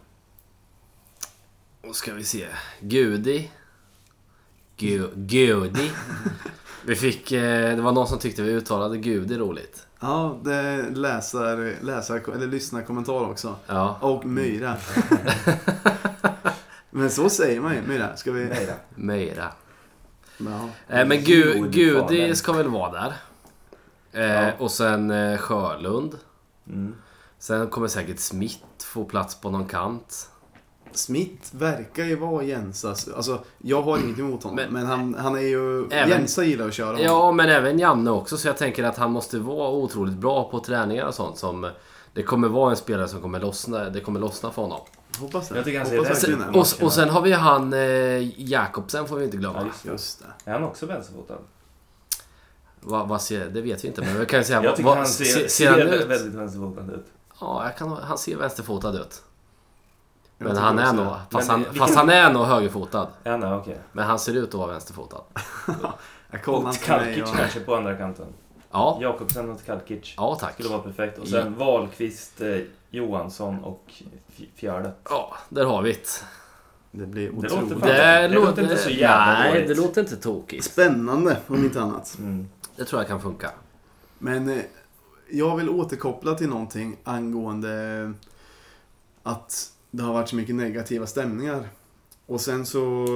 Då ska vi se. Gudi. Gu, Gudi. Vi fick... Eh, det var någon som tyckte vi uttalade Gudi roligt. Ja, det är läsar, läsar eller lyssnarkommentar också. Ja. Och Myra. Men så säger man ju, Myra. Ska vi... Då. Meira. Ja. Eh, men Gu, Gudi ska väl vara där. Eh, Ja. Och sen eh, Sjölund. Mm. Sen kommer säkert Smith få plats på någon kant. Smith verkar ju vara Jensas. Alltså, jag har inget emot honom. Men, Men- han, han är ju... Även- Jensa gillar att köra honom. Ja, men även Janne också. Så jag tänker att han måste vara otroligt bra på träningar och sånt. Som, det kommer vara en spelare som kommer lossna. Det kommer lossna för honom. Hoppas det. Jag tycker han ser Hoppas det. Och, och sen har vi han eh, Jakobsen får vi inte Ja, glömma. just det. Just det. Är han också vänsterfotad? Vad, vad ser, det vet vi inte, men vi kan säga... Jag tycker vad- han ser, ser, ser, han ut? väldigt vänsterfotad ut. Ja, jag kan, han ser vänsterfotad ut. Men han är nog... Fast, han, vilken- fast han är nog högerfotad. Han det? Okej. Men han ser ut att vara vänsterfotad. Och. Kalkic och- kanske på andra kanten. Ja, Jakobsen och Kalkic. ja tack. Skulle vara perfekt. Och sen Wahlqvist, eh, Johansson och Fjärde. Ja, där har vi det. Det blir Det låter otroligt fan- Det, det låter inte så jävla Nej, dåligt. det låter inte tokigt. spännande om inte annat. Mm. Det tror jag kan funka. Men eh, jag vill återkoppla till någonting angående att det har varit så mycket negativa stämningar. Och sen så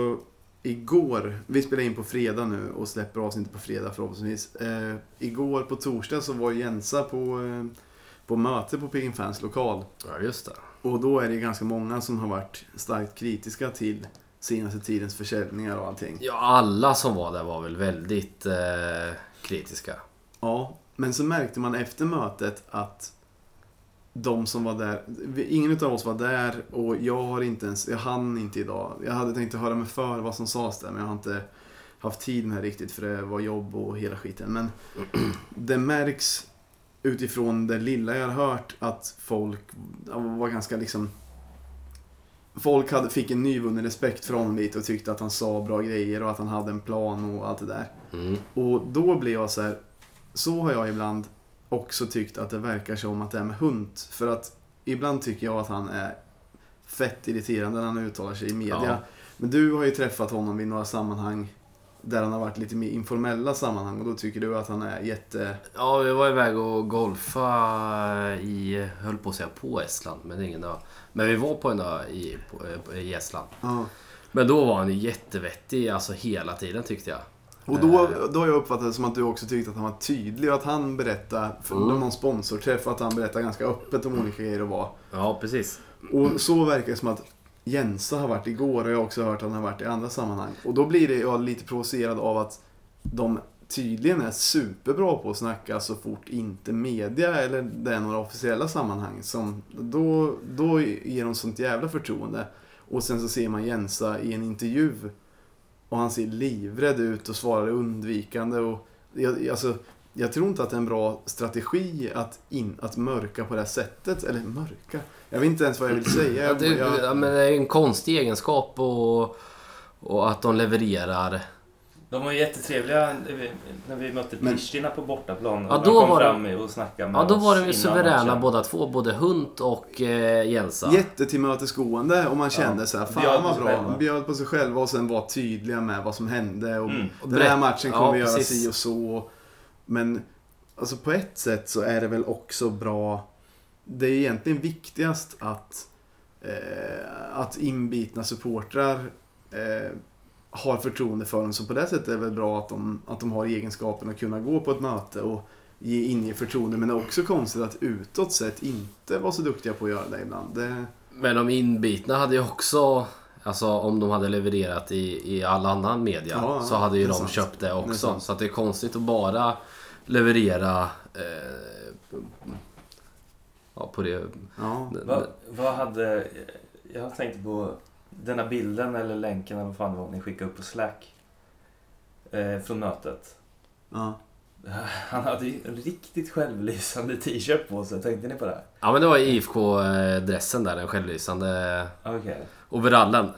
igår, vi spelar in på fredag nu och släpper avsnittet på fredag förhoppningsvis. Eh, igår på torsdag så var Jensa på, eh, på möte på Piggen Fans lokal. Ja, just det. Och då är det ganska många som har varit starkt kritiska till senaste tidens försäljningar och allting. Ja, alla som var där var väl väldigt eh, kritiska. Ja, men så märkte man efter mötet att de som var där, ingen av oss var där och jag har inte ens, jag hann inte idag. Jag hade tänkt höra mig för vad som sades där men jag har inte haft tid med det riktigt för det var jobb och hela skiten. Men det märks utifrån det lilla jag har hört att folk var ganska liksom Folk hade, fick en nyvunnen respekt för honom lite och tyckte att han sa bra grejer och att han hade en plan och allt det där. Mm. Och då blir jag så här. Så har jag ibland också tyckt att det verkar som att det är med Hunt. För att ibland tycker jag att han är fett irriterande när han uttalar sig i media. Ja. Men du har ju träffat honom i några sammanhang där han har varit lite mer informella sammanhang och då tycker du att han är jätte... Ja, vi var iväg och golfa i, höll på att säga på Estland, men ingen ö. Men vi var på en ö i, på, eh, på, i Estland. Ja. Men då var han ju jättevettig, alltså hela tiden tyckte jag. Och då, då har jag uppfattat det som att du också tyckte att han var tydlig och att han berättade, för Mm. någon sponsorträff, att han berättade ganska öppet om olika grejer och var. Ja, precis. Och så verkar det som att Jensa har varit igår och jag har också hört att han har varit i andra sammanhang. Och då blir det jag lite provocerad av att de tydligen är superbra på att snacka så fort inte media eller det är några officiella sammanhang. Som, då, då ger de sånt jävla förtroende. Och sen så ser man Jensa i en intervju och han ser livrädd ut och svarar undvikande. Och jag, alltså, jag tror inte att det är en bra strategi att, in, att mörka på det här sättet. Eller mörka? Jag vet inte ens vad jag vill säga. Ja, Jag, det, jag, ja, men det är en konstig egenskap och, och att de levererar. De var jättetrevliga när vi, när vi mötte Pristina på bortaplan. Ja, Och då de kom var fram och snackade med Ja, då oss var de ju suveräna matchen. båda två. Både Hunt och eh, Jensa. Jättetillmötesgående och man kände Ja. så här, fan vad bra. själva. Bjöd på sig själva och sen var tydliga med vad som hände. Och Mm. Den här matchen kommer Ja, vi göra precis. si och så. Men alltså på ett sätt så är det väl också bra. Det är egentligen viktigast att, eh, att inbitna supportrar eh, har förtroende för dem. Så på det sättet är det väl bra att de, att de har egenskapen att kunna gå på ett möte och ge, inge förtroende. Men det är också konstigt att utåt sett inte vara så duktiga på att göra det ibland. Det, Men de inbitna hade ju också... Alltså om de hade levererat i, i all annan media Ja, så hade ju det de sant. köpt det Det också. sant. så att det är konstigt att bara leverera eh, ja, på det. ja. Vad, vad hade... Jag tänkte på denna bilden eller länken eller vad fan det var ni skickade upp på Slack. Eh, från mötet. ja. Han hade ju en riktigt självlysande t-shirt på sig. Tänkte ni på det? Ja men det var IFK-dressen där, den självlysande Okej. overallen.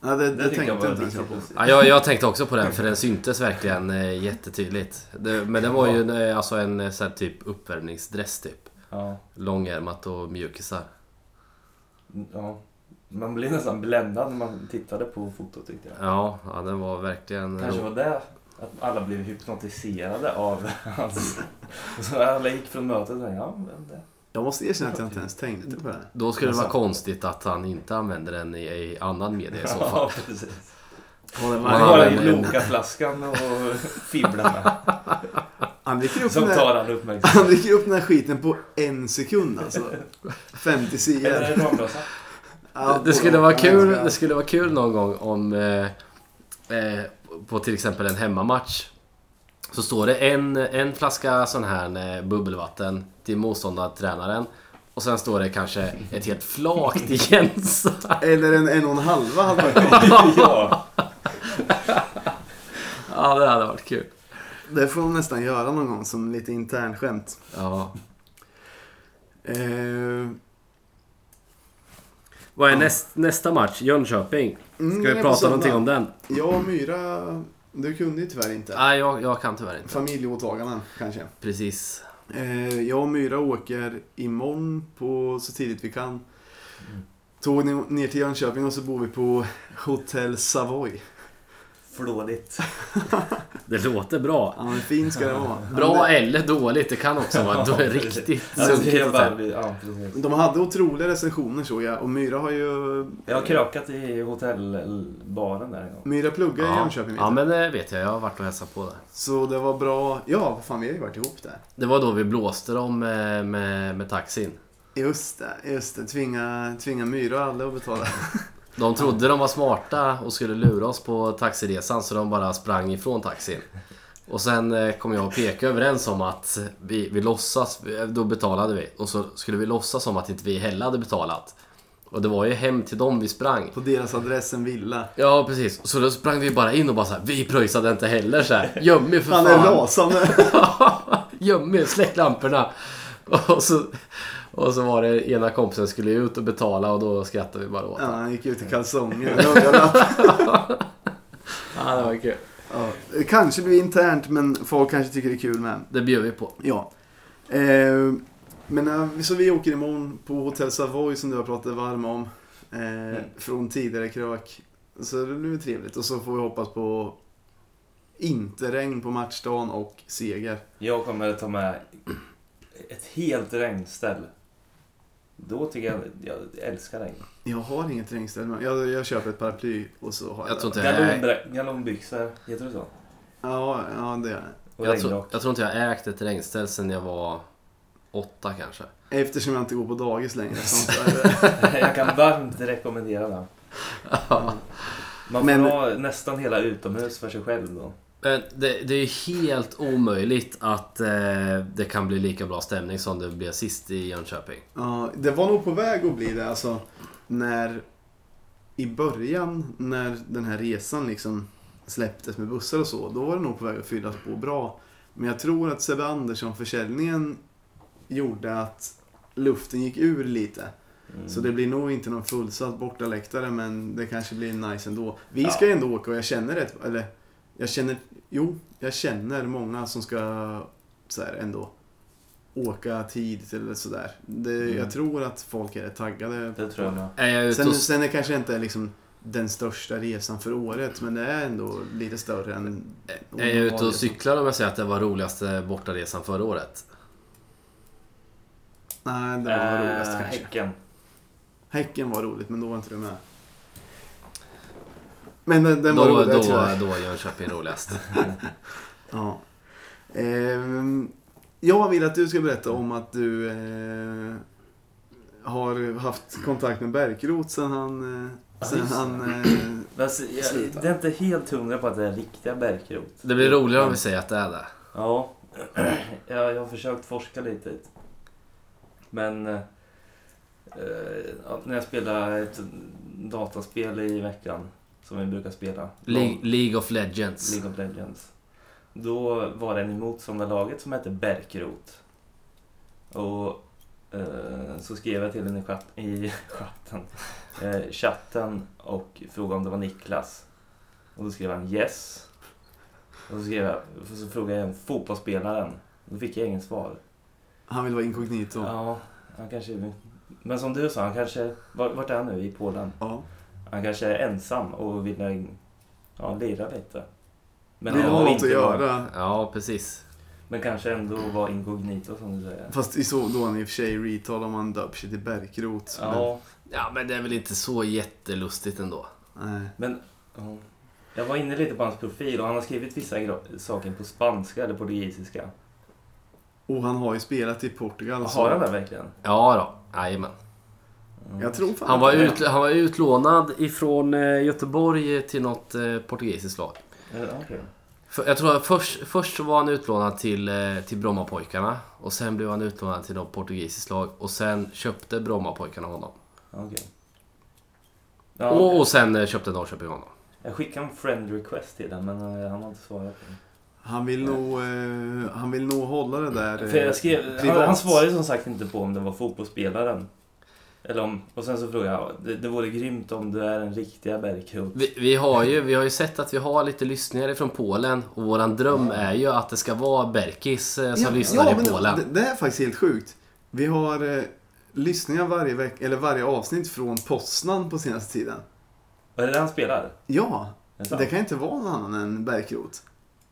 ja det, det, jag tänkte var inte jag på. Ja, jag, jag tänkte också på den för den syntes verkligen eh, jättetydligt. Det, men det var ju en, eh, alltså en eh, så här, typ uppvärmningsdress typ. Ja. Långärmat och mjukisar. ja. Man blev nästan bländad när man tittade på fotot tyckte jag. Ja, ja den var verkligen... Kanske var det att alla blev hypnotiserade av hans... Så alla gick från mötet och tänkte, ja, men det... Jag måste erkänna att jag inte ens tänkte på det. Då skulle det vara konstigt att han inte använder den i, i annan media i så fall. Ja, precis. Ja, har ju Loka-flaskan och fibblar med. Han dricker upp, Som den tar han uppmärksamhet. han dricker upp den här skiten på en sekund alltså. 50 Eller sidor. Det skulle, vara kul, det skulle vara kul någon gång om eh, eh, på till exempel en hemmamatch så står det en, en flaska sån här eh, bubbelvatten till motståndartränaren och sen står det kanske ett helt flak till Jensa. Eller en en och en halva hade varit ja. Ja, det hade varit kul. Det får de nästan göra någon gång som lite internskämt. Ja. Eh, Vad är Ja. näst, nästa match? Jönköping. mm, Ska är vi prata någonting om den? Jag och Myra, du kunde ju tyvärr inte. Nej, jag, jag kan tyvärr inte. Familjeåtaganden kanske. Precis. Eh, jag och Myra åker imorgon på så tidigt vi kan. Tåg ner- ner till Jönköping och så bor vi på Hotel Savoy. Flådigt. Det låter bra. Ja, men fin ska det vara. Bra Ja, eller dåligt, det kan också vara då är riktigt Ja, det är sunkigt bara, hotell. ja, precis. De hade otroliga recensioner såg jag och Myra har ju... Jag har krökat i hotellbaren där en gång. Myra pluggar i Ja. Jönköping ja, men det vet jag. Jag har varit och hälsat på där. Så det var bra. Ja, fan vi har ju varit ihop där. Det var då vi blåste dem med, med, med taxin. Just det, just det. Tvinga, tvinga Myra och alla att betala. De trodde de var smarta och skulle lura oss på taxiresan så de bara sprang ifrån taxin. Och sen eh, kom jag och peka överens om att vi, vi låtsas, då betalade vi. Och så skulle vi låtsas som att inte vi heller hade betalat. Och det var ju hem till dem vi sprang. På deras adress en villa. Ja precis, så då sprang vi bara in och bara så här, vi pröjsade inte heller så här. Göm er för Han fan. är rasande. Göm er, släck lamporna. Och så, och så var det ena kompisen skulle ut och betala och då skrattade vi bara åt Ja, han gick ut i kalsonger. Ja, det var kul. Ja, det kanske blir internt men folk kanske tycker det är kul med. Det bjöd vi på. Ja. Eh, men eh, så vi åker imorgon på Hotel Savoy som du har pratat varm om. Eh, Från tidigare krök. Så det blir trevligt. Och så får vi hoppas på inte regn på matchdagen och seger. Jag kommer ta med ett helt regnställ. Då tycker jag, jag älskar regn. Jag har inget regnställ jag, jag köper ett paraply och så har jag, Jag tror det. inte Galonbyxor, heter det så? Ja, ja, det är det. Jag, jag tror inte jag ägt ett regnställ sen jag var åtta kanske. Eftersom jag inte går på dagis längre. Det. jag kan varmt rekommendera den. Man får Men- ha nästan hela utomhus för sig själv då. Men det, det är helt omöjligt att eh, det kan bli lika bra stämning som det blev sist i Jönköping. Ja, det var nog på väg att bli det. Alltså, när i början, när den här resan liksom släpptes med bussar och så, då var det nog på väg att fyllas på bra. Men jag tror att Sebbe Andersson-försäljningen gjorde att luften gick ur lite. Mm. Så det blir nog inte någon fullsatt bortaläktare, men det kanske blir nice ändå. Vi Ja. ska ändå åka och jag känner rätt, eller jag känner, jo, jag känner många som ska så här ändå åka tidigt eller sådär. Mm. Jag tror att folk är taggade. Det tror jag med. Är jag ute Sen, och, sen är det kanske inte liksom den största resan för året, men det är ändå lite större än... är jag ute och cyklar om jag säger att det var roligaste bortaresan förra året? Nej, det var roligast Äh, kanske. Häcken. Häcken var roligt, men då var inte du med. Men den, den Då, var då, rolig, då, tyvärr. då Jönköping roligast. Ja. Ehm, jag vill att du ska berätta om att du eh, har haft kontakt med Bärkroth sen han... Eh, Ja, sen det. han eh, alltså, jag, det är inte helt hundra på att det är riktiga Bärkrot. Det blir roligare om vi säger att det är det. Ja, jag, jag har försökt forska lite. Men eh, eh, ja, när jag spelar ett dataspel i veckan, som vi brukar spela, League, League of Legends. League of Legends, då var det en i motståndarlaget som hette Bärkrot. Och eh, så skrev jag till henne i, chatt, i chatten, eh, chatten och frågade om det var Niklas. Och då skrev han yes. Och så, skrev jag, så frågade jag fotbollsspelaren. Då fick jag inget svar. han vill vara inkognito. Ja, han kanske... Men som du sa, han kanske... var- Vart är han nu? I Polen? Ja. Han kanske är ensam och vill ja, lira lite. Men, Vill ha något inte att göra. Ja, precis. men kanske ändå vara inkognito som du säger. Fast i så, då han i och för sig retal om han döper sig till Bärkroth. Ja, Ja, men det är väl inte så jättelustigt ändå. Men, nej. men... ja. Jag var inne lite på hans profil och han har skrivit vissa saker på spanska eller portugisiska. Och han har ju spelat i Portugal. så- Har han det verkligen? Ja då, jajamän. Jag tror fan Han var, ut, han var utlånad ifrån eh, Göteborg till något eh, portugisiskt lag. För, jag tror att först, först var han utlånad till, eh, till Brommapojkarna och sen blev han utlånad till något portugisiskt lag och sen köpte Brommapojkarna honom. Okej. Ja, Och, och sen köpte Norrköping honom. Jag skickade en friend request till den men han har inte svarat. på den. Han vill nog, eh, han vill nog hålla det där För jag skrev, han, han svarade som sagt inte på om det var fotbollsspelaren. Eller om, och sen så frågade jag, det, det vore grymt om du är en riktiga Bergkrot. Vi, vi, har ju, vi har ju sett att vi har lite lyssnare från Polen och våran dröm är ju att det ska vara Berkis eh, som lyssnar i men Polen. Det, det är faktiskt helt sjukt. Vi har eh, lyssningar varje, veck, eller varje avsnitt från Poznan på senaste tiden. Är det han spelar? Ja, det det kan inte vara någon annan än Bergkrot.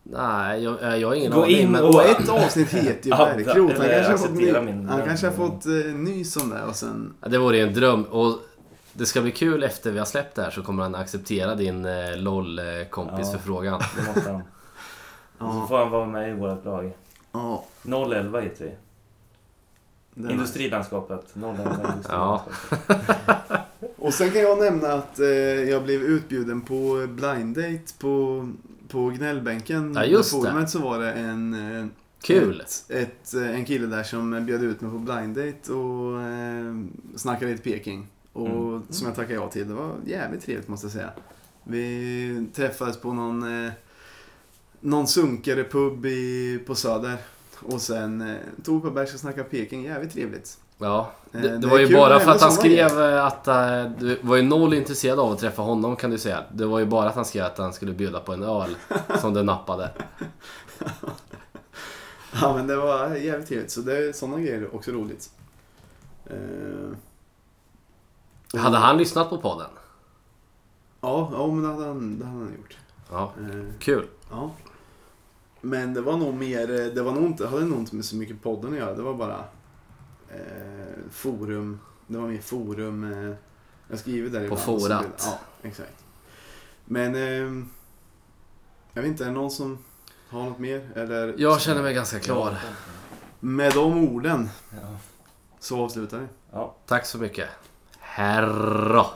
Nej, jag, jag har ingen Gå aning. in men, och- Och ett avsnitt heter ju Bergkrot. Han kanske har fått, ny, acceptera min han kanske har fått eh, nys om det och sen... Ja, det vore ju en dröm. Och det ska bli kul efter vi har släppt det här så kommer han acceptera din eh, LOL-kompis Ja. förfrågan. Det måste han. Och så får han vara med i vårt lag. ja, 011 heter vi. den- Industrilandskapet. 011 industrilandskapet. Ja. Och sen kan jag nämna att eh, jag blev utbjuden på blind date på, på gnällbänken. Ja, just på forumet så var det en, eh, Kul! ett, ett, eh, en kille där som bjöd ut mig på blind date och eh, snackade lite Peking. Och Mm. som jag tackade ja till. Det var jävligt trevligt måste jag säga. Vi träffades på någon, eh, någon sunkare pub i, på Söder. Och sen eh, tog på bärs och snackade Peking. Jävligt trevligt. Ja, Eh, det, det det var ju bara för att han skrev eh, att eh, du var ju noll intresserad av att träffa honom kan du säga. Det var ju bara att han skrev att han skulle bjuda på en öl som du nappade. Ja men det var jävligt trevligt. Så det är sådana grejer är också roligt. Och- Hade han lyssnat på podden? Ja, ja men det hade han, det hade han gjort. Ja, Eh, kul. ja. Men det var nog mer, det var nog inte, hade nog inte med så mycket podden att göra. Det var bara eh, forum, det var mer forum. Eh, jag skriver där På ibland, forat. Ja, exakt. Men eh, jag vet inte, är det någon som har något mer? Eller, Jag känner mig ganska klar. Med de orden Ja. så avslutar vi. ja. Tack så mycket. Herra.